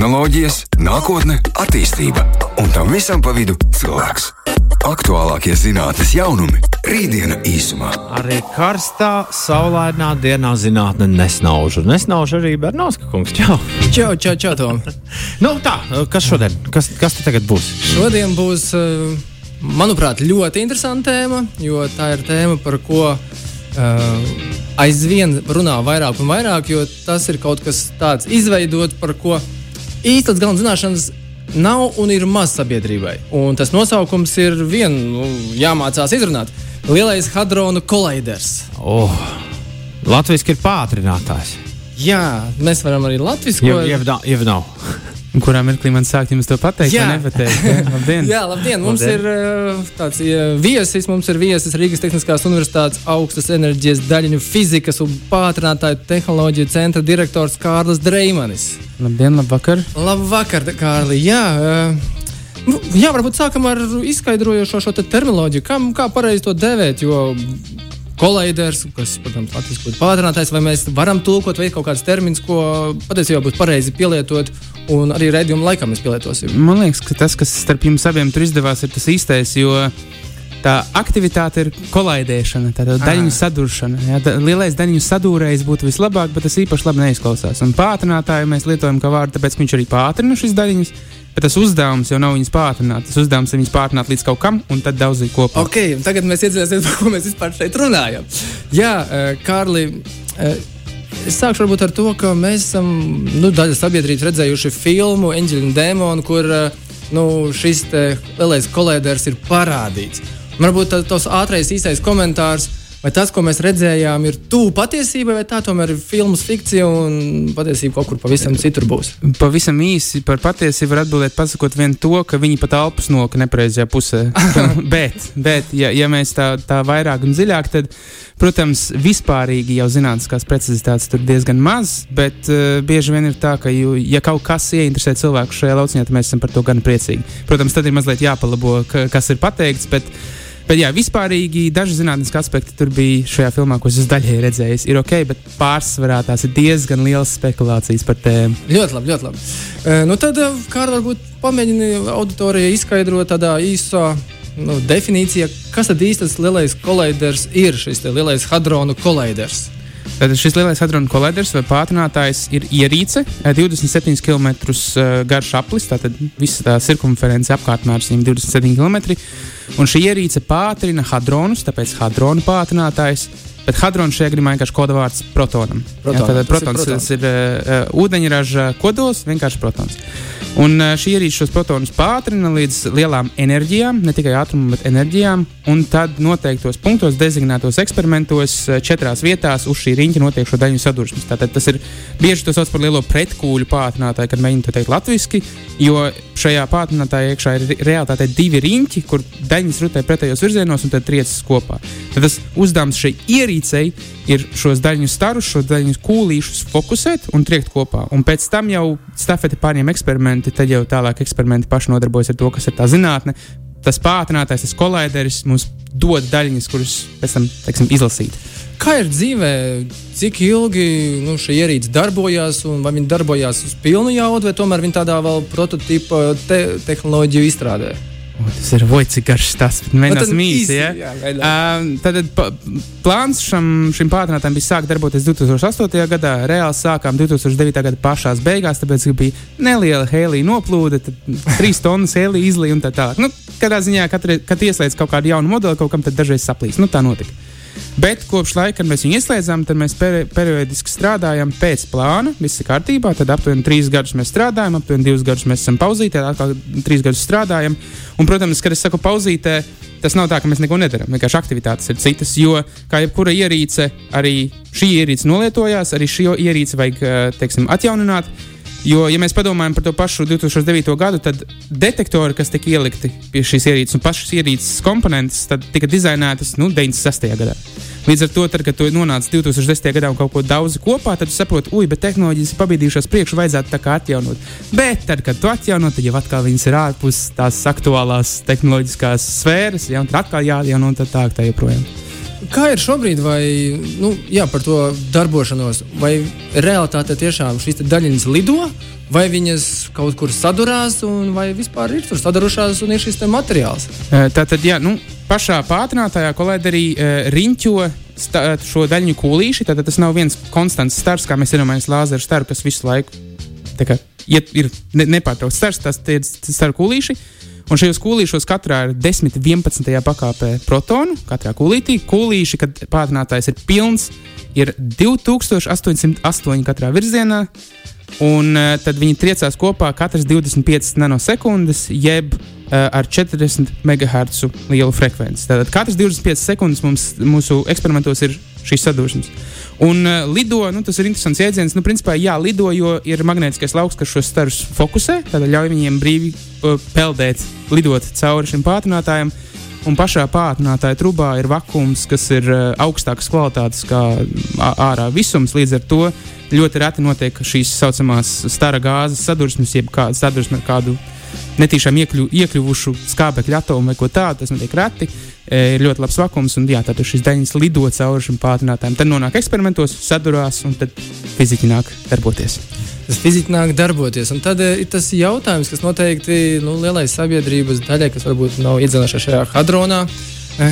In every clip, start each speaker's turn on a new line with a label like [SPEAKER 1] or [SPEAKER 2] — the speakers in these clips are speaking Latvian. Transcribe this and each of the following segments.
[SPEAKER 1] tehnoloģijas, nākotne, attīstība un tam visam pa vidu cilvēks. Aktuālākie zinātnīs jaunumi - rītdiena īsumā.
[SPEAKER 2] Arī karstā, saulainā dienā zinātnē nesnauž. Nesnauž arī Bernovska kungs. Čau!
[SPEAKER 3] Čau, čau, čau, Tom!
[SPEAKER 2] nu, tā, kas šodien? Kas, kas te tagad būs?
[SPEAKER 3] Šodien būs, eh, manuprāt, ļoti interesanta tēma, jo tā ir tēma, par ko uh, aizvien runā vairāk un vairāk, jo tas ir kaut kas tāds izveidots, par ko īstas galvenās zināšanas nav un ir maz sabiedrībai. Un tas nosaukums ir vien nu, jāmācās izrunāt. Lielais hadronu kolaiders.
[SPEAKER 2] Oh, Latvijas ir pātrinātājs.
[SPEAKER 3] Jā, mēs varam arī latviešu
[SPEAKER 2] jau nav.
[SPEAKER 4] Kurā mirklī man sākt jums to pateikt?
[SPEAKER 3] Jā.
[SPEAKER 4] vai nepateikt? Jā, labdien!
[SPEAKER 3] Jā, labdien! Mums
[SPEAKER 2] Labdien.
[SPEAKER 3] ir uh, tāds uh, viesis, mums ir viesis Rīgas Tehniskās Universitātes augstas enerģijas daļiņu fizikas un pātrinātāju tehnoloģiju centra direktors Kārlis Dreimanis.
[SPEAKER 4] Labdien, labvakar!
[SPEAKER 3] Labvakar, Kārli! Jā, uh, nu, jā, varbūt sākam ar izskaidrojošo šo te terminoloģiju, kā, kā pareizi to dēvēt. Jo Kolaiders, kas, protams, latviešu būtu pātrinātājs, vai mēs varam tulkot, vai kaut kāds termins, ko patiesībā būtu pareizi pielietot, un arī redzējuma laikā mēs pielietosim.
[SPEAKER 4] Man liekas, ka tas, kas starp jums abiem tur izdevās, ir tas īstais, jo tā aktivitāte ir kolaidēšana, tā ir daļu saduršana. Jā, da, lielais daļu sadūrējs būtu vislabāk, bet tas īpaši labi neizklausās. Un pātrinātāju mēs lietojam kā vārdu, tāpēc viņš arī pātrina šīs daļiņas. Bet tas uzdevums jau nav viņas pātrināt. Tas uzdevums ir viņas pātrināt līdz kaut kam un tad daudzīt kopā.
[SPEAKER 3] Ok, un tagad mēs iedziļināsimies, par ko mēs vispār šeit runājam. Jā, eh, Kārli, eh, es sākšu ar to, ka mēs esam nu, daļa sabiedrības redzējuši filmu Angela un Demonu, kur eh, nu, šis lielais kolēders ir parādīts. Varbūt tas ātrais īsais komentārs. Vai tas, ko mēs redzējām, ir tuvu patiesībai, vai tā tomēr ir filmas fikcija un patiesība kaut kur pavisam citur būs?
[SPEAKER 4] Pavisam īsi par patiesību var atbildēt, pasakot vien to, ka viņi pat alpus noka nepareizajā pusē. bet, bet ja, ja mēs tā, tā vairāk un dziļāk, tad, protams, vispārīgi jau zinātniskās precizitātes tur diezgan maz, bet uh, bieži vien ir tā, ka, ju, ja kaut kas ieinteresē cilvēku šajā lauciņā, tad mēs esam par to gan priecīgi. Protams, tad ir mazliet jāpalabo, ka, kas ir pateikts. Bet, Bet, jā, vispārīgi daži zinātniski aspekti tur bija šajā filmā, ko es daļēji redzēju. Ir ok, bet pārsvarā tās ir diezgan liels spekulācijas par tēmu.
[SPEAKER 3] Ļoti labi, ļoti labi. E, nu tad, Kārl, varbūt pamēģini auditorijai izskaidrot tādā īsā nu, definīcijā, kas tad tas lielais kolaiders ir, šis lielais hadronu kolaiders.
[SPEAKER 4] Tātad šis lielais hadronu kolidors vai pātrinātājs ir ierīce, eh, 27 km eh, garš aplis, tātad visa tā cirkumference apkārtnē ir 127 km. Un šī ierīce pātrina hadronus, tāpēc hadronu pātrinātājs. Bet hadrons šajā gadījumā vienkārši koda vārds protonam.
[SPEAKER 3] Protonam,
[SPEAKER 4] Jā, tātad
[SPEAKER 3] tas ir
[SPEAKER 4] protons
[SPEAKER 3] protons.
[SPEAKER 4] tas ir uh, ūdeņraža kodols, vienkārši protons. Un uh, šī ierīce šos protonus pātrina līdz lielām enerģijām, ne tikai ātrumam, bet enerģijām. Un tad noteiktos punktos, designētos eksperimentos, uh, četrās vietās uz šī riņķa notiek šo daļu sadursmes. Tātad tas ir bieži to sauc par lielo pretkūļu pātrinātāju, kad mēģina to teikt latviešu, jo šajā pātrinātājā iekšā ir realitātē divi riņķi, kur daļas rutē pretējos virzienos un tad triecas kopā. Tad tas uzdevums šai ierīcei ir šos daļu starus, šos daļu kūlīšus fokusēt un triekt kopā. Un pēc tam jau stafeti pārņem eksperimenti, tad jau tālāk eksperimenti paši nodarbojas ar to, kas ir tā zinātne. Tas pātrinātais, tas kolēderis mums dod daļiņas, kuras pēc tam teiksim, izlasīt.
[SPEAKER 3] Kā ir dzīvē, cik ilgi nu, šī ierīce darbojās, un vai viņa darbojās uz pilnu jaudu, vai tomēr viņa tādā vēl prototypa te tehnoloģiju izstrādē?
[SPEAKER 4] O, tas ir voicīgi garš tas, bet
[SPEAKER 3] Nu,
[SPEAKER 4] mēģinās mīsi.
[SPEAKER 3] īsi,
[SPEAKER 4] Ja?
[SPEAKER 3] jā.
[SPEAKER 4] Um, tad pa, plāns šam, šim pātrinātājam bija sākt darboties 2008. gadā, reāli sākām 2009. gada pašās beigās, tāpēc bija neliela hēlija noplūde, trīs tonnas hēlija izlīja un tā tālāk. Nu, kādā ziņā, katru, kad ieslēdz kaut kādu jaunu modeli, kaut kam tad dažreiz saplīs. Nu, tā notika. Bet kopš laika, kad mēs viņu ieslēdzām, tad mēs peri periodiski strādājam pēc plāna. Viss ir kārtībā. Tad aptuveni trīs gadus mēs strādājam, aptuveni divus gadus mēs esam pauzītē, atkal trīs gadus strādājam. Un, protams, kad es saku pauzītē, tas nav tā, ka mēs neko nedarām. Vienkārši aktivitātes ir citas, jo kā jebkura ierīce, arī šī ierīce nolietojās, arī šo ierīci vajag eh, teiksim, atjaunināt. Jo, ja mēs padomājam par to pašu 2009. gadu, tad detektori, kas tika ielikti pie šīs ierīces, un pašas ierīces komponentes, tika dizainētas nu, 96. gadā. Līdz ar to, tad, kad tu nonāc 2010. gadā un kaut ko daudz kopā, tad saproti, ui, bet tehnoloģijas ir pabīdījušās priekšu, vajadzētu tā kā atjaunot. Bet tad, kad tu atjauno, tad jau atkal viņas ir ārpus tās aktuālās tehnoloģiskās sfēras, ja, un tad atkal jāatjauno un tā tā, tā joprojām.
[SPEAKER 3] Kā ir šobrīd, vai nu, jā, par to darbošanos, vai realitāte tiešām šīs daļiņas lido, vai viņas kaut kur sadurās, un vai vispār ir tur sadarušās un ir šis materiāls.
[SPEAKER 4] Tā tad, jā, nu, pašā pātrinātājā kolēderī riņķo sta, šo daļņu kūlīši. Tad tas nav viens konstants stars, kā mēs iedomājamies lāzeru staru, kas visu laiku kā, iet, ir ne, nepārtraukts stars, tas ir staru kūlīši. Un šajos kūlīšos katrā ir 10, 11. pakāpē protonu, katrā kūlītī. Kūlīši, kad pātrinātājs ir pilns, ir 2808 katrā virzienā. Un uh, tad viņi triecās kopā katrs 25 nanosekundes, jeb uh, ar 40 MHz lielu frekvenci. Tātad katrs 25 sekundes mums, mūsu eksperimentos ir šīs sadursmes. Un uh, lido, nu, tas ir interesants jēdziens. Nu, principā, jā, lido, jo ir magnētiskais lauks, kas šos starus fokusē. Tad ļauj viņiem brīvi uh, peldēt, lidot cauri šim pātrinātājam. Un pašā pātrinātāja trubā ir vakums, kas ir uh, augstākas kvalitātes kā ārā visums. Līdz ar to ļoti reti notiek šīs tā saucamās stara gāzes sadursmes, jeb kāda sadursme ar kādu netīšām iekļu, iekļuvušu skābekļa atomu vai ko tādu. Tas notiek reti. E, ir ļoti labs vakums, un jā, tad šis daļiņas lido cauri šim pātrinātājam. Tad nonāk eksperimentos, sadurās, un tad fiziķi nāk darboties.
[SPEAKER 3] Tas fiziski nāk darboties. Un tad e, ir tas jautājums, kas noteikti nu, lielai sabiedrības daļai, kas varbūt nav iedzinājušies šajā hadronā. E,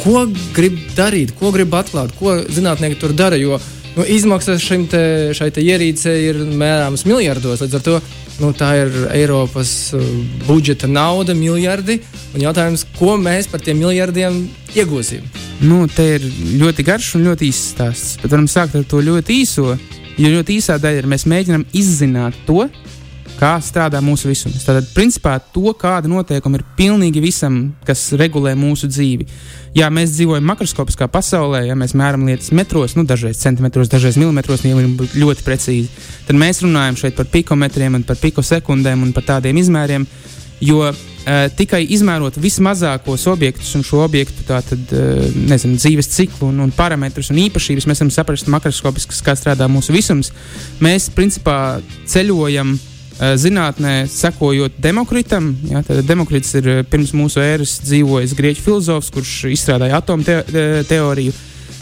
[SPEAKER 3] ko grib darīt, ko grib atklāt, ko zinātnieki tur dara? Jo nu, izmaksas šim te, šai te ierīcei ir mērāmas miljardos. Līdz ar to nu, tā ir Eiropas uh, budžeta nauda, miljardi. Un jautājums, ko mēs par tiem miljardiem iegūsim?
[SPEAKER 4] Nu, te ir ļoti garš un ļoti īsts stāsts. Bet varam sākt ar to ļoti īso. Jo ļoti īsā daļa ir mēs mēģinām izzināt to, kā strādā mūsu visums. Tātad, principā, to, kāda noteikuma ir pilnīgi visam, kas regulē mūsu dzīvi. Jā, mēs dzīvojam makroskopiskā pasaulē, ja mēs mēram lietas metros, nu, dažreiz centimetros, dažreiz milimetros, ja ļoti precīzi. Tad mēs runājam šeit par pikometriem, par pikosekundēm un par tādiem izmēriem. Jo uh, tikai izmērot vismazākos objektus un šo objektu tātad, uh, nezinu, dzīves ciklu un, un parametrus un īpašības, mēs varam saprast makroskopiski, kā strādā mūsu visums. Mēs principā ceļojam uh, zinātnē, sekojot Demokritam, tad Demokrits ir eh, pirms mūsu ēras dzīvojis grieķu filozofs, kurš izstrādāja atomu te teoriju.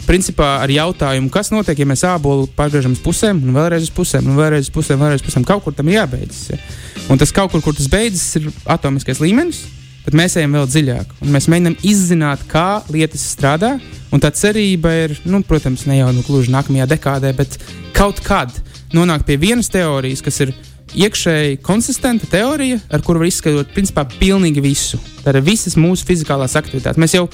[SPEAKER 4] Principā ar jautājumu, kas notiek, ja mēs ābolu pārgriežam uz pusēm, un vēlreiz uz pusēm, un vēlreiz uz pusēm, vēlreiz uz pusēm. Kaut kur tam ir jābeidzas. Ja. Un tas kaut kur, kur tas beidzas, ir atomiskais līmenis, bet mēs ejam vēl dziļāk. Mēs mēģinām izzināt, kā lietas strādā. Un tā cerība ir, nu, protams, ne jau nu, gluži nākamajā dekādē, bet kaut kad nonākt pie vienas teorijas, kas ir iekšēji konsistenta teorija, ar kuru var izskaidrot principā pilnīgi visu. Tātad visas mūsu fizikālās aktivitātes. Mēs jau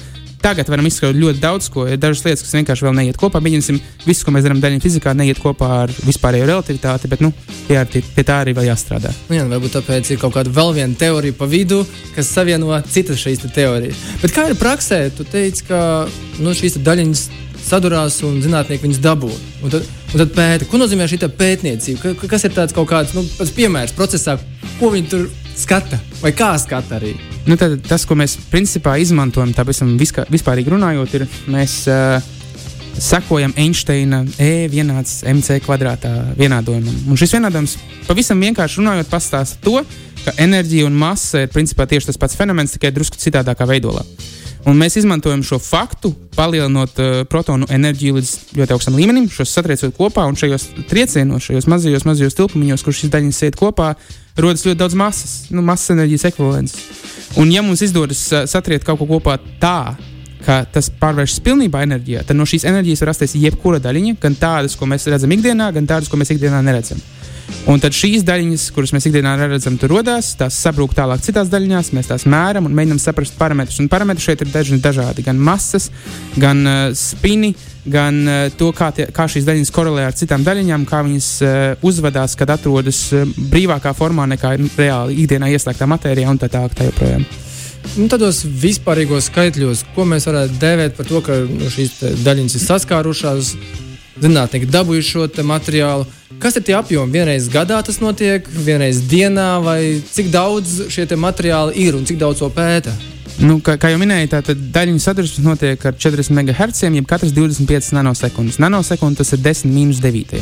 [SPEAKER 4] tagad varam izskaidrot ļoti daudz ko. Ir dažas lietas, kas vienkārši vēl neiet kopā. Mēģināsim, visu, ko mēs darām daļai fizikā, neiet kopā ar vispārējo relativitāti, bet nu, pie, pie tā arī vēl jāstrādā.
[SPEAKER 3] Nu, jā, varbūt tāpēc ir kaut kāda vēl viena teorija pa vidu, kas savieno citas šīs te teorijas. Bet kā ir praksē? Tu teici, ka nu, šīs daļiņas sadurās un zinātnieki viņus dabū. Un tad, un tad pēta, ko nozīmē šī pētniecība, ka, kas ir tāds kaut kāds nu, piemērs procesā, ko viņi tur skata vai kā skata arī.
[SPEAKER 4] Nu, tad, tas, ko mēs principā izmantojam, tā pavisam vispārīgi runājot, ir mēs uh, sekojam Einsteina E vienāds MC kvadrātā vienādojumam. Un šis vienādojums pavisam vienkārši runājot, pastāsta to, ka enerģija un masa ir principā tieši tas pats fenomens, tikai drusku citādākā veidolā. Un mēs izmantojam šo faktu, palielinot uh, protonu enerģiju līdz ļoti augstam līmenim, šos satriecot kopā, un šajos triecienos, šajos mazajos, mazajos tilpumiņos, kur šīs daļas iet kopā, rodas ļoti daudz masas, nu, masas enerģijas ekvivalents. Un, ja mums izdodas uh, satriekt kaut ko kopā tā, ka tas pārvēršas pilnībā enerģijā, tad no šīs enerģijas var rasties jebkura daļiņa, gan tādas, ko mēs redzam ikdienā, gan tādas, ko mēs ikdienā neredzam. Un tad šīs daļiņas, kuras mēs ikdienā redzam, tur rodas, tās sabrūk tālāk citās daļiņās, mēs tās mēram un mēģinām saprast parametrus. Un parametri šeit ir dažni dažādi, gan masas, gan uh, spini, gan uh, to, kā, tie, kā šīs daļiņas korelē ar citām daļiņām, kā viņas uh, uzvedās, kad atrodas uh, brīvākā formā nekā reāli ikdienā ieslēgtā matērijā un tā tālāk. Tā joprojām.
[SPEAKER 3] Nu, tādos vispārīgos skaitļos, ko mēs varētu dēvēt par to, ka nu, šīs daļiņas ir saskārušās, zinātnieki dabūjuši šo materiālu. Kas ir tie apjomi? Vienreiz gadā tas notiek, vienreiz dienā, vai cik daudz šie materiāli ir un cik daudz to pēta?
[SPEAKER 4] Nu, kā, kā jau minēju, tad daļiņu sadursmes notiek ar 40 MHz, jeb katrs 25 nanosekundes. Nanosekunde tas ir 10 minus 9.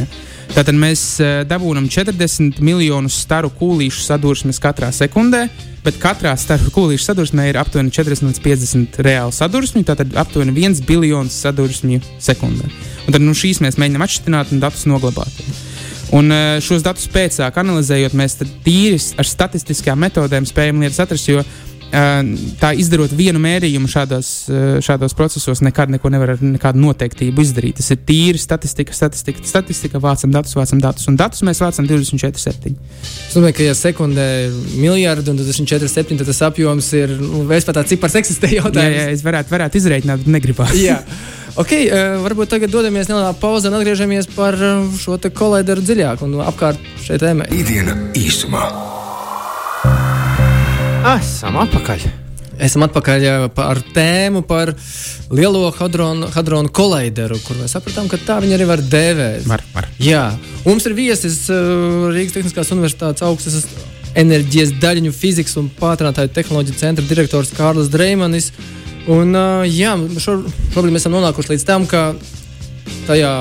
[SPEAKER 4] Ja? Tātad mēs uh, dabūjam 40 miljonus staru kūlīšu sadursmes katrā sekundē, bet katrā staru kūlīšu sadursmē ir aptuveni 40 līdz 50 reāli sadursmi, tātad aptuveni 1 biljons sadursmju sekundē. Un tad nu, šīs mēs mēģinām atšķirt un datus noglabāt. Un uh, šos datus pēc tam analizējot, mēs tīri ar statistiskām metodēm spējam lietas atrast. Jo tā izdarot vienu mērījumu šādos, šādos procesos, nekad neko nevar ar nekādu noteiktību izdarīt. Tas ir tīri statistika, statistika, statistika, vācam datus, vācam datus, un datus mēs vācam 24,7.
[SPEAKER 3] Es domāju, ka, ja sekundē ir miljardi un 24,7, tad tas apjoms ir, nu, es pat tā cipars eksistē jautājums.
[SPEAKER 4] Jā, jā, es varētu, varētu izreikināt, bet negribētu.
[SPEAKER 3] jā. Ok, uh, varbūt tagad dodamies nelielā pauzē un atgriežamies par šo kolēderu dziļāk un apkārt šai tēmai.
[SPEAKER 1] Ikdiena īsumā.
[SPEAKER 2] Esam atpakaļ.
[SPEAKER 3] Esam atpakaļ ar tēmu par lielo hadronu, hadronu kolaideru, kur mēs sapratām, ka tā viņi arī var dēvēt.
[SPEAKER 4] Var, var.
[SPEAKER 3] Jā, mums ir viesis uh, Rīgas Tehniskās Universitātes augstas enerģijas daļiņu fizikas un pātrinātāju tehnoloģiju centra direktors Kārlis Dreimanis. Un, uh, jā, šo, šobrīd mēs esam nonākuši līdz tam, ka tajā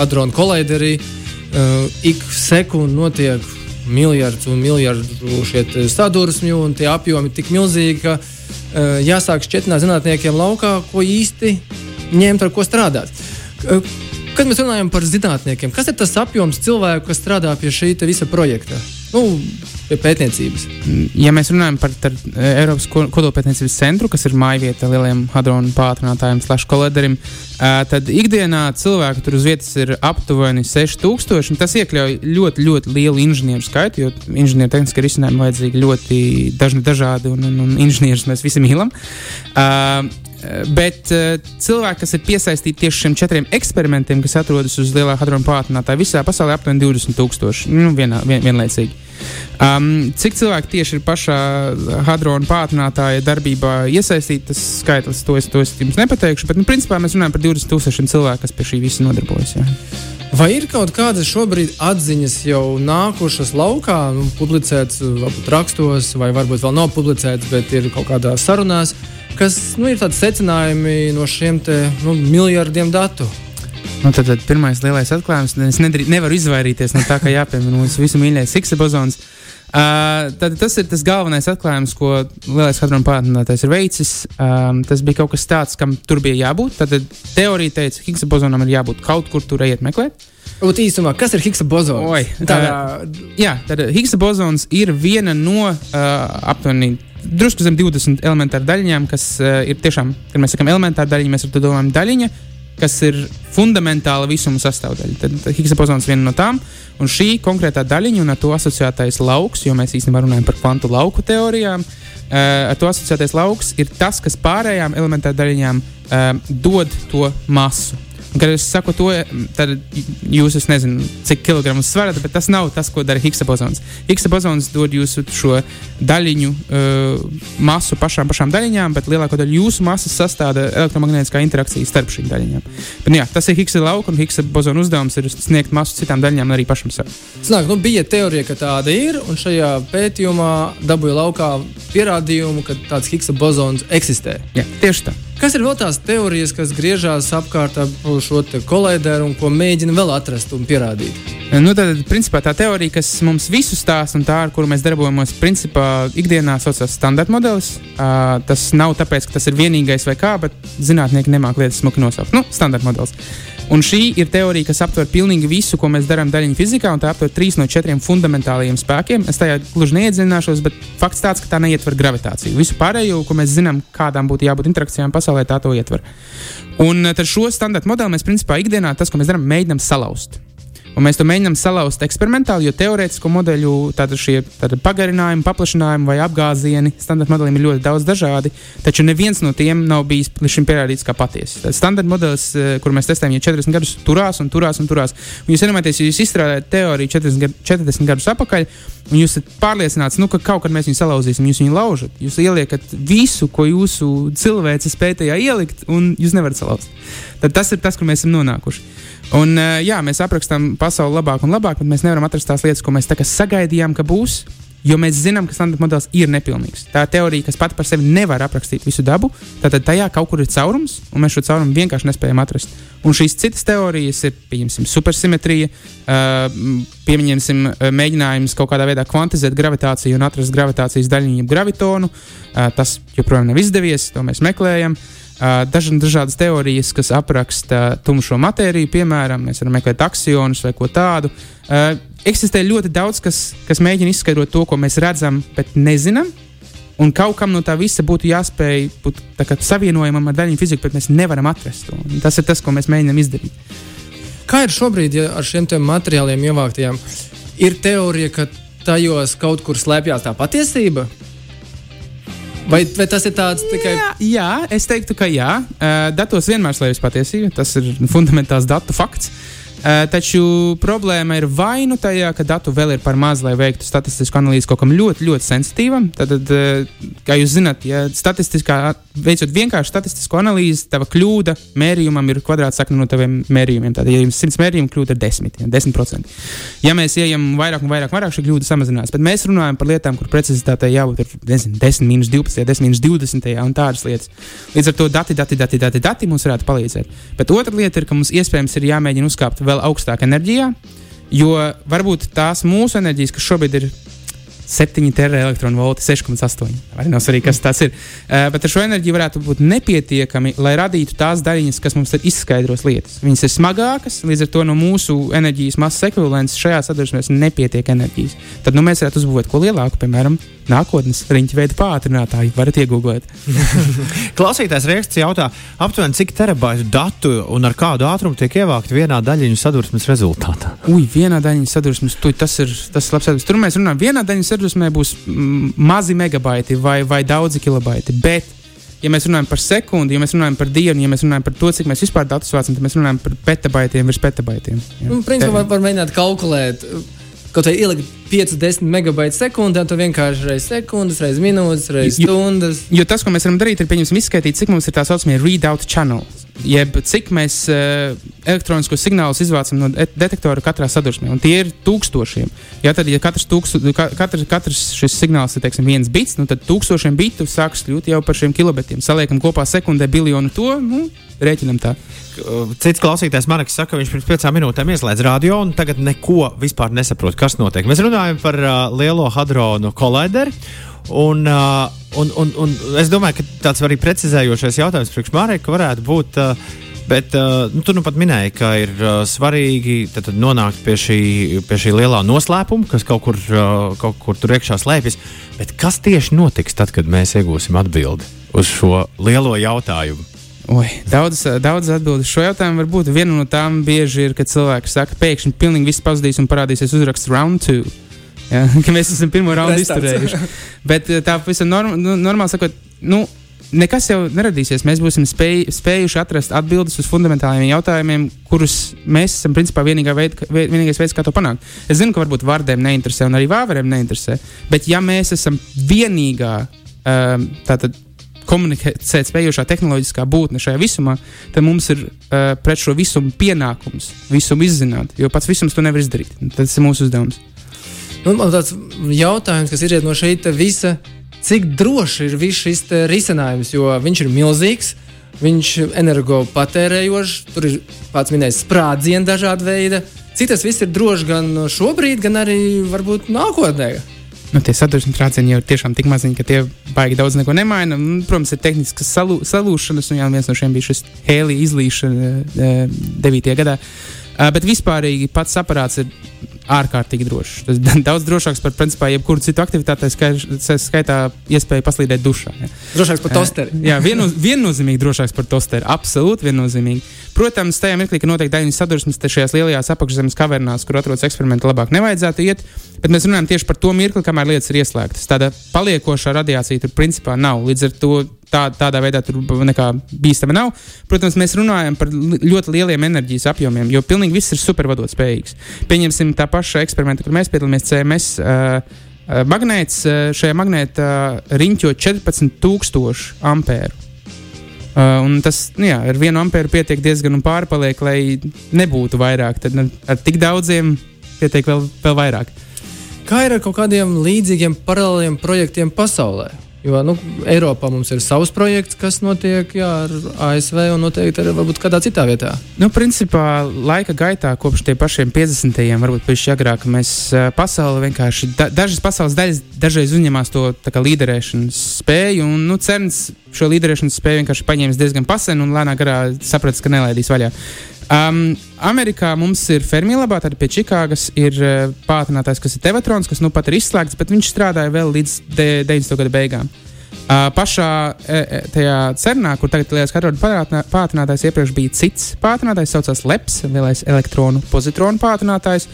[SPEAKER 3] hadronu kolaiderī uh, ik sekundi notiek miljardus un miljardu sadursmju, un tie apjomi tik milzīgi, ka uh, jāsāk šķietināt zinātniekiem laukā, ko īsti ņemt, ar ko strādāt. Uh, kad mēs runājam par zinātniekiem, kas ir tas apjoms cilvēku, kas strādā pie šī visa projekta? Nu, pie pētniecības.
[SPEAKER 4] Ja mēs runājam par tar, Eiropas kodolpētniecības centru, kas ir mājvieta lieliem hadronu pātrinātājiem, slash kolederim, tad ikdienā cilvēku tur uz vietas ir aptuveni 6000. Tas iekļauj ļoti, ļoti lielu inženieru skaitu, jo inženieru tehniski risinājumi vajadzīgi ļoti dažni, dažādi, un, un, un inženierus mēs visi mīlam. Uh, Bet uh, cilvēki, kas ir piesaistīti tieši šiem četriem eksperimentiem, kas atrodas uz lielā hadrona pātrinātāja, visā pasaulē aptuveni 20,000. Nu, vienā, vien, vienlaicīgi. Um, cik cilvēki tieši ir pašā hadrona pātrinātāja darbībā iesaistīti, tas skaitlis, to es, to es jums nepateikšu. Bet, nu, principā mēs runājam par 20,000 cilvēku, kas pie šī visa nodarbojas. Jā.
[SPEAKER 3] Vai ir kaut kādas šobrīd atziņas jau nākušas laukā, nu, publicētas rakstos, vai varbūt vēl nav publicētas, bet ir kaut kādās sarunās, kas nu, ir tādi secinājumi no šiem te, nu, miljardiem datu?
[SPEAKER 4] Nu, tad, tad pirmais lielais atklājums, es nedrī, nevaru izvairīties no tā, ka jāpiemina mūsu visu mīļākais Higgs bozons. Uh, tad tas ir tas galvenais atklājums, ko lielais hadrona pārādinātājs ir veicis. Um, tas bija kaut kas tāds, kam tur bija jābūt. Tad teorija teica, ka Higgs bozonam ir jābūt kaut kur, tur ejiet meklēt.
[SPEAKER 3] Būt īsumā, kas ir Higgs bozons?
[SPEAKER 4] Oi, Tādā... uh, jā, tad Higgs bozons ir viena no uh, aptuveni drusku zem 20 elementāru daļiņām, kas uh, ir tiešām, kad mēs sakām elementāru daļiņu, mēs ar to domājam daļiņa, kas ir fundamentāla visuma sastāvdaļa. Tad, tad Higgs bozons ir viena no tām, un šī konkrētā daļiņa un ar to asociētais lauks, jo mēs īstenībā runājam par kvantu lauku teorijām, uh, ar to asociētais lauks ir tas, kas pārējām elementāru daļiņām uh, dod to masu. Kad es saku to, tad jūs, es nezinu, cik kilogramus svarat, bet tas nav tas, ko dara Higgs bozons. Higgs bozons dod jūsu šo daļiņu uh, masu pašām, pašām daļiņām, bet lielāko daļu jūsu masas sastāda elektromagnētiskā interakcija starp šīm daļiņām. Bet, nu jā, tas ir Higgs lauka un Higgs bozona uzdevums ir sniegt masu citām daļiņām arī pašam sev.
[SPEAKER 3] Snāk, nu, bija teorija, ka tāda ir, un šajā pētījumā dabūja laukā pierādījumu, ka tāds Higgs bozons eksistē.
[SPEAKER 4] Jā, tieši tā.
[SPEAKER 3] Kas ir vēl tās teorijas, kas griežās apkārt ap šo kolēderu un ko mēģina vēl atrast un pierādīt?
[SPEAKER 4] Nu, tad, principā, tā teorija, kas mums visu stāsta un tā, ar kuru mēs darbojamies, principā, ikdienā saucās standarta modelis. Uh, tas nav tāpēc, ka tas ir vienīgais vai kā, bet zinātnieki nemāk lietas smuki nosaukt. Nu, standarta modelis. Un šī ir teorija, kas aptver pilnīgi visu, ko mēs darām daļiņu fizikā, un tā aptver trīs no četriem fundamentālajiem spēkiem. Es tajā gluži neiedzināšos, bet fakts tāds, ka tā neietver gravitāciju. Visu pārējo, ko mēs zinām, kādām būtu jābūt interakcijām pasaulē, tā to ietver. Un tad šo standarta modeli mēs principā ikdienā, tas, ko mēs darām, mēģinām salauzt. Un mēs to mēģinām salauzt eksperimentāli, jo teorētisko modeļu šie pagarinājumi, paplašinājumi vai apgāzieni standarta modelim ir ļoti daudz dažādi, taču neviens no tiem nav bijis līdz šim pierādīts kā patiesa. Standarta modelis, eh, kur mēs testējam, jau 40 gadus turās un turās un turās. Un jūs iedomājaties, ja jūs izstrādājat teoriju 40, 40 gadus atpakaļ, un jūs esat pārliecināts, nu, ka kaut kad mēs viņu salauzīsim, jūs viņu laužat. Jūs ieliekat visu, ko jūsu cilvēks spēja tajā ielikt, un jūs nevarat salauzt. Tad tas ir tas, kur mēs esam nonākuši. Un, uh, jā, mēs aprakstām pasauli labāk un labāk, bet mēs nevaram atrast tās lietas, ko mēs sagaidījām, ka būs. Jo mēs zinām, ka standarta modelis ir nepilnīgs. Tā ir teorija, kas pati par sevi nevar aprakstīt visu dabu. Tātad tajā kaut kur ir caurums, un mēs šo caurumu vienkārši nespējam atrast. Un šīs citas teorijas ir, pieņemsim, supersimetrija, uh, pieņemsim, uh, mēģinājums kaut kādā veidā kvantizēt gravitāciju un atrast gravitācijas daļiņu, gravitonu. Tas joprojām nav izdevies, to mēs meklējam. Uh, daž, dažādas teorijas, kas apraksta tumšo matēriju, piemēram, mēs varam meklēt aksionus vai ko tādu. Uh, eksistē ļoti daudz, kas, kas mēģina izskaidrot to, ko mēs redzam, bet nezinām. Un kaut kam no tā visa būtu jāspēj būt savienojamam ar daļiņu fiziku, bet mēs nevaram atrast to. Un tas ir tas, ko mēs mēģinām izdarīt.
[SPEAKER 3] Kā ir šobrīd ja ar šiem materiāliem ievāktajiem? Ir teorija, ka tajos kaut kur slēpjas tā patiesība. Vai, vai tas ir tāds tikai?
[SPEAKER 4] Jā, jā, es teiktu, ka jā. Uh, datos vienmēr slēpjas patiesība. Tas ir fundamentāls datu fakts. Uh, taču problēma ir vai nu tajā, ka datu vēl ir par maz, lai veiktu statistisku analīzi kaut kam ļoti, ļoti sensitīvam. Tad, uh, kā jūs zināt, ja statistiskā, veicot vienkārši statistisku analīzi, tava kļūda mērījumam ir kvadrātsakne no taviem mērījumiem. Tātad, ja jums 100 mērījumu kļūda ir 10, ja, 10%. Ja mēs ejam vairāk un vairāk, vairāk šī kļūda samazinās. Bet mēs runājam par lietām, kur precizitātei jābūt ir, nezinu, 10, minus 12, 10, minus 20 un tādas lietas. Līdz ar to dati, dati, dati, dati, dati mums varētu palīdzēt. Bet otra lieta ir, ka mums iespējams ir jāmēģina uzkāpt vēl augstāk enerģijā, jo varbūt tās mūsu enerģijas, kas šobrīd ir 7 teraelektronu 6,8. Arī nav svarīgi, kas tas ir. Uh, bet ar šo enerģiju varētu būt nepietiekami, lai radītu tās daļiņas, kas mums izskaidros lietas. Viņas ir smagākas, līdz ar to no mūsu enerģijas masas ekvivalents šajā sadursmēs nepietiek enerģijas. Tad nu, mēs varētu uzbūvēt ko lielāku, piemēram, nākotnes riņķa veida pātrinātāju. Varat iegūt.
[SPEAKER 2] Klausītājs Rēksts jautā, aptuveni cik terabaitu datu un ar kādu ātrumu tiek ievākti vienā daļiņu sadursmes rezultātā?
[SPEAKER 4] Ui, vienā daļiņu sadursmes, tu, tas ir tas labs. Tur mēs runājam, vienā daļiņu sadursmē būs mazi megabaiti vai, vai daudzi kilobaiti. Bet, ja mēs runājam par sekundi, ja mēs runājam par dienu, ja mēs runājam par to, cik mēs vispār datus vācam, tad mēs runājam par petabaitiem virs petabaitiem.
[SPEAKER 3] Nu, principā var, var mēģināt kalkulēt. Kaut kā ielikt 5, 10 megabaitu sekundē, tad vienkārši reizes sekundes, reizes minūtes, reizes stundas.
[SPEAKER 4] Jo, jo tas, ko mēs varam darīt, ir pieņemsim izskaidrot, cik mums ir tā saucamie readout channels jeb cik mēs uh, elektroniskos signālus izvācam no detektora katrā sadursmē. Un tie ir tūkstošiem. Ja, tad, ja katrs, tūkstu, katrs, katrs šis signāls ir teiksim, viens bits, nu, tad tūkstošiem bitu sāks kļūt jau par šiem kilobitiem. Saliekam kopā sekundē biljonu to, nu, rēķinam tā.
[SPEAKER 2] Cits klausītājs Marks saka, ka viņš pirms piecām minūtēm ieslēdz radio un tagad neko vispār nesaprot, kas notiek. Mēs runājam par uh, lielo hadronu kolideri. Un, uh, un, un, un es domāju, ka tāds arī precizējošais jautājums priekš Mārēka varētu būt. Uh, Bet uh, nu, tu nu pat minēji, ka ir uh, svarīgi tad, tad nonākt pie šī, pie šī lielā noslēpuma, kas kaut kur, uh, kaut kur tur iekšā slēpjas. Bet kas tieši notiks tad, kad mēs iegūsim atbildi uz šo lielo jautājumu?
[SPEAKER 4] Oi, daudz, daudz atbildes šo jautājumu var būt. Viena no tām bieži ir, kad cilvēki saka, pēkšņi pilnīgi viss pazudīs un parādīsies uzraksts round two. Ja, mēs esam pirmo raundu izturējuši. Bet eh, tā pavisam norm, nu, normāli sakot, nu, nekas jau neradīsies. Mēs būsim spēj, spējuši atrast atbildes uz fundamentāliem jautājumiem, kurus mēs esam principā vienīgā veid, vienīgais veids, kā to panākt. Es zinu, ka varbūt vārdiem neinteresē un arī vāveriem neinteresē, bet ja mēs esam vienīgā um, tātad. Komunicēt spējošā tehnoloģiskā būtne šajā visumā, tad mums ir uh, pret šo visumu pienākums, visumu izzināt, jo pats visums to nevar izdarīt. Tas ir mūsu uzdevums.
[SPEAKER 3] Nu, man tāds jautājums, kas ir no šeit visa, cik droši ir viss šis risinājums, jo viņš ir milzīgs. Viņš ir energopatērējošs, tur ir pats minējis sprādzienu dažāda veida. Cik tas viss ir droši gan šobrīd, gan arī varbūt nākotnē.
[SPEAKER 4] Nu, tie sadursmes trācieni jau ir tiešām tik maziņi, ka tie baigi daudz neko nemaina. Un, protams, ir tehniskas salū, salūšanas, un jā, viens no šiem bija šis hēlija izlīšana 9. Eh, gadā. Uh, bet vispārīgi pats aparāts ir ārkārtīgi drošs. Tas ir daudz drošāks par principā, jebkuru citu aktivitāti, skaitā iespēju paslīdēt dušā. Ja.
[SPEAKER 3] Drošāks par tosteri.
[SPEAKER 4] Uh, jā, viennoz, viennozīmīgi drošāks par tosteri. Absolūti viennozīmīgi. Protams, tajā mirklī, ka notiek daļiņas sadursmes šajās lielajās apakšzemes kavernās, kur atrodas eksperimenti, labāk nevajadzētu iet. Bet mēs runājam tieši par to mirkli, kamēr lietas ir ieslēgtas. Tāda paliekošā radiācija tur principā nav. Līdz ar to tā, tādā veidā tur nekā bīstama nav. Protams, mēs runājam par ļoti lieliem enerģijas apjomiem, jo pilnīgi viss ir supervadot spējīgs. Pieņemsim tā paša eksperimenta, kur mēs piedalāmies CMS. Uh, Magnēts šajā magnētā riņķo 14,000 ampēru. Uh, tas nu jā, ar vienu ampēru pietiek diezgan un pārpaliek, lai nebūtu vairāk. Tad nu, ar tik daudziem pietiek vēl, vēl vairāk.
[SPEAKER 3] Kā ir ar kaut kādiem līdzīgiem paralēliem projektiem pasaulē? Jo nu, Eiropā mums ir savs projekts, kas notiek jā, ar ASV un noteikti arī kādā citā vietā.
[SPEAKER 4] Nu, principā laika gaitā, kopš tiem pašiem 50. gadiem, varbūt pēc agrāk, mēs pasauli vienkārši, da, dažas pasaules daļas dažreiz uzņemās to kā, līderēšanas spēju, un nu, cerns šo līderēšanas spēju vienkārši paņēmis diezgan pasen un lēnā garā sapratis, ka nelaidīs vaļā. Um, Amerikā mums ir Fermīlabā, tad pie Čikāgas ir uh, pātrinātājs, kas ir Tevatrons, kas nu pat ir izslēgts, bet viņš strādāja vēl līdz 90. gada beigām. Uh, pašā e, tajā cernā, kur tagad ir Lielais pātrinātājs, iepriekš bija cits pātrinātājs, saucās LEPS, lielais elektronu pozitronu pātrinātājs.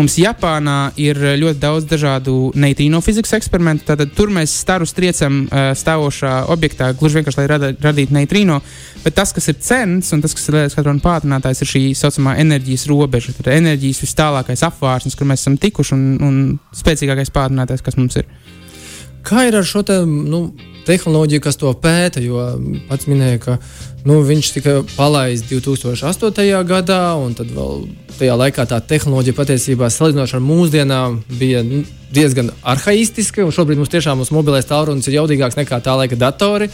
[SPEAKER 4] Mums Japānā ir ļoti daudz dažādu neitrīno fizikas eksperimentu. Tātad tur mēs staru striecam uh, stāvošā objektā, gluži vienkārši lai rada, radītu neitrīno. Bet tas, kas ir cents un tas, kas ir hadrona pātrinātājs, ir šī saucamā enerģijas robeža. Tad enerģijas vis tālākais apvārsnes, kur mēs esam tikuši, un, un spēcīgākais pātrinātājs, kas mums ir.
[SPEAKER 3] Kā ir ar šo te, nu, tehnoloģiju, kas to pēta? Jo pats minēja, ka nu, viņš tika palaists 2008. gadā, un tad vēl tajā laikā tā tehnoloģija patiesībā salīdzinoši ar mūsdienām bija diezgan arhaistiska. Šobrīd mums tiešām mūsu mobilais tālrunis ir jaudīgāks nekā tā laika datori.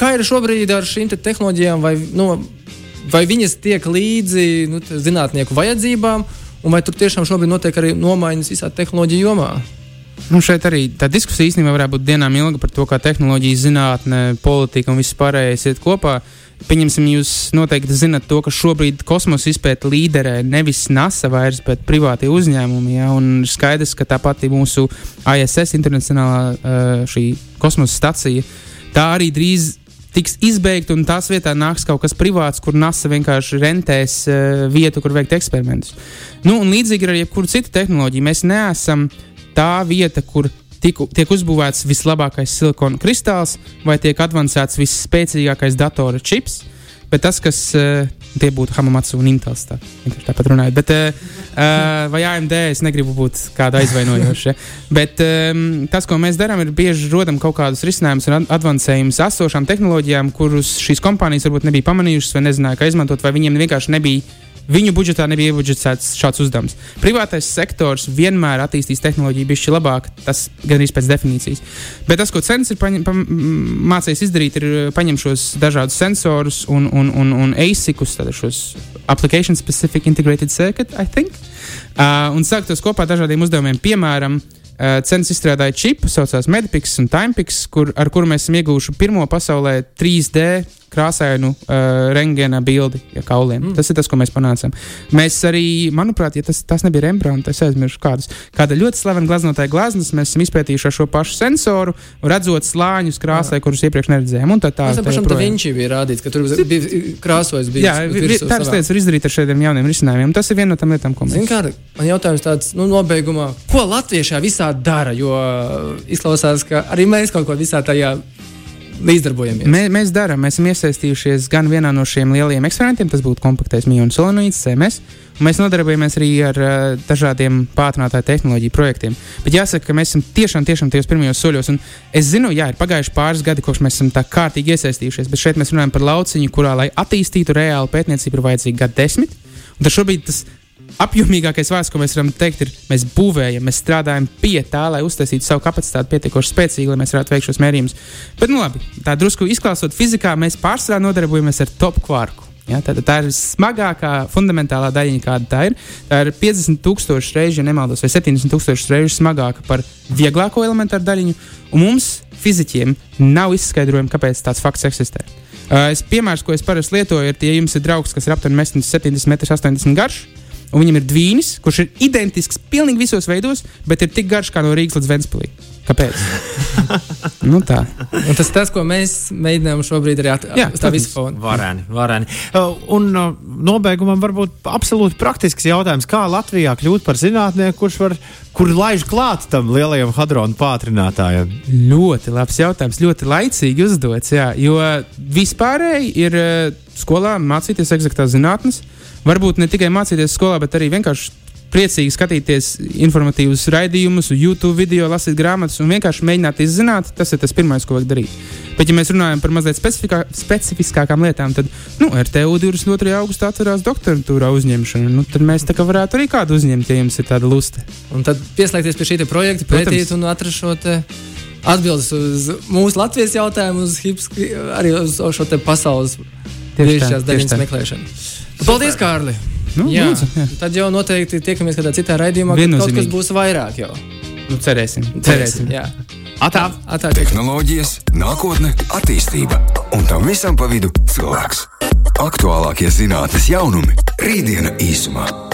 [SPEAKER 3] Kā ir šobrīd ar šīm te tehnoloģijām? Vai, nu, vai viņas tiek līdzi nu, zinātnieku vajadzībām, un vai tur tiešām šobrīd notiek arī nomaiņas visā tehnoloģiju jomā?
[SPEAKER 4] Nu, šeit arī tā diskusija īstenībā varētu būt dienām ilga par to, kā tehnoloģija, zinātne, politika un viss pārējais iet kopā. Pieņemsim, jūs noteikti zinat to, ka šobrīd kosmosa izpēta līderē nevis NASA vairs, bet privātie uzņēmumi. Ja? Un skaidrs, ka tā pati mūsu ISS, internacionālā kosmosa stacija, tā arī drīz tiks izbeigta, un tās vietā nāks kaut kas privāts, kur NASA vienkārši rentēs uh, vietu, kur veikt eksperimentus. Nu, un līdzīgi ar jebkuru citu tehnoloģiju, mēs neesam uh, tā vieta, kur tiku, tiek uzbūvēts vislabākais silikona kristāls vai tiek avansēts visspēcīgākais datora čips. Bet tas, kas uh, tie būtu Hamamatsu un Intels, tā, tāpat runājot. Bet, uh, vai AMD es negribu būt kāda aizvainojoša. Bet um, tas, ko mēs darām, ir bieži rodam kaut kādus risinājumus un avansējumus esošām tehnoloģijām, kurus šīs kompānijas varbūt nebija pamanījušas vai nezināja, kā izmantot, vai viņiem vienkārši nebija Viņu budžetā nebija iebudžetēts šāds uzdevums. Privātais sektors vienmēr attīstīs tehnoloģiju bišķi labāk, tas gan arī pēc definīcijas. Bet tas, ko Cens ir paņem, pa, mācījis izdarīt, ir paņemt šos dažādus sensorus un, un, un, un ASICus, tātad šos Application Specific Integrated Circuit, I think, uh, un sākt tos kopā dažādiem uzdevumiem. Piemēram, uh, Cens izstrādāja čipu, saucās Medpix un Timepix, kur, ar kuru mēs esam ieguvuši pirmo pasaulē 3D krāsainu uh, rengēna bildi ja kauliem. Mm. Tas ir tas, ko mēs panācām. Mēs arī, manuprāt, ja tas, tas nebija Rembrandts, es aizmirsu kādus. Kāda ļoti slavena glaznotāja glazmas, mēs esam izpētījuši ar šo pašu sensoru, redzot slāņus krāsai, Jā. kurus iepriekš neredzējām. Tā tā.
[SPEAKER 3] Mēs pašam tā viņš bija rādīts, ka tur bija krāsojis. Bija
[SPEAKER 4] Jā, tādas lietas var izdarīt ar šādiem jauniem risinājumiem. Tas ir viena no tām lietām, ko mēs.
[SPEAKER 3] Zin, kā, man jautājums tāds, nu, nobeigumā, ko latvieši visā dara, jo izklausās, ka arī mēs kaut ko visā tajā līdzdarbojamies.
[SPEAKER 4] Mē, mēs darām, mēs esam iesaistījušies gan vienā no šiem lielajiem eksperimentiem, tas būtu kompaktais miljonu solenoīds, CMS. Mēs nodarbojamies arī ar uh, dažādiem pātrinātāju tehnoloģiju projektiem. Bet jāsaka, ka mēs esam tiešām, tiešām tajos pirmajos soļos. Un es zinu, jā, ir pagājuši pāris gadi, kopš mēs esam tā kārtīgi iesaistījušies, bet šeit mēs runājam par lauciņu, kurā, lai attīstītu reālu pētniecību, ir vajadzīgi gadi desmit. Un tad šobrīd tas apjomīgākais vārds, ko mēs varam teikt, ir, mēs būvējam, mēs strādājam pie tā, lai uztaisītu savu kapacitāti pietiekoši spēcīgi, lai mēs varētu veikt šos mērījumus. Bet, nu, labi, tā drusku izklāstot fizikā, mēs pārsvarā nodarbojamies ar top kvarku. Ja, tā, tā ir smagākā, fundamentālā daļiņa, kāda tā ir. Tā ir 50,000 reizes, ja nemaldos, vai 70,000 reizes smagāka par vieglāko elementāru daļiņu. Un mums, fizikiem, nav izskaidrojumi, kāpēc tāds fakts eksistē. Uh, es, piemērs, ko es parasti lietoju, ir, ja jums ir draugs, kas ir aptuveni 70, 80 m garš, un viņam ir dvīnis, kurš ir identisks pilnīgi visos veidos, bet ir tik garš kā no Rīgas līdz Ventspilī. Kāpēc? nu, tā.
[SPEAKER 3] Un tas ir tas, ko mēs mēģinām šobrīd arī atrast. Tā visu fonu.
[SPEAKER 2] Varēni, varēni. Uh, un uh, nobeigumam varbūt absolūti praktisks jautājums, kā Latvijā kļūt par zinātnieku, kurš var, kur laiž klāt tam lielajam hadronu pātrinātājam?
[SPEAKER 4] Ļoti labs jautājums, ļoti laicīgi uzdots, jā, jo vispārēji ir uh, skolā mācīties eksaktās zinātnes. Varbūt ne tikai mācīties skolā, bet arī vienkārši priecīgi skatīties informatīvus raidījumus, YouTube video, lasīt grāmatas un vienkārši mēģināt izzināt. Tas ir tas pirmais, ko vajag darīt. Bet, ja mēs runājam par mazliet specifiskākām lietām, tad nu, RTU 22. augustā atcerās doktorantūrā uzņemšanu. Nu, tad mēs tā kā varētu arī kādu uzņemt, ja jums ir tāda lusta.
[SPEAKER 3] Un tad pieslēgties pie šī projekta, pētīt Protams. un atrast šo atbildes uz mūsu Latvijas jautājumu, uz hips, arī uz šo te pasaules
[SPEAKER 4] Tieši tieši
[SPEAKER 3] daļas
[SPEAKER 4] tā.
[SPEAKER 3] meklēšanu. Paldies, Kārli!
[SPEAKER 4] Nu,
[SPEAKER 3] jā,
[SPEAKER 4] lūdzu, jā.
[SPEAKER 3] tad jau noteikti tiekamies kādā citā raidījumā, kad kaut kas būs vairāk jau.
[SPEAKER 4] Nu, cerēsim. cerēsim.
[SPEAKER 3] Jā,
[SPEAKER 2] Atā!
[SPEAKER 3] atā.
[SPEAKER 1] Tehnoloģijas, nākotne, attīstība un tam visam pa vidu cilvēks. Aktuālākie zinātnes jaunumi - rītdiena īsumā.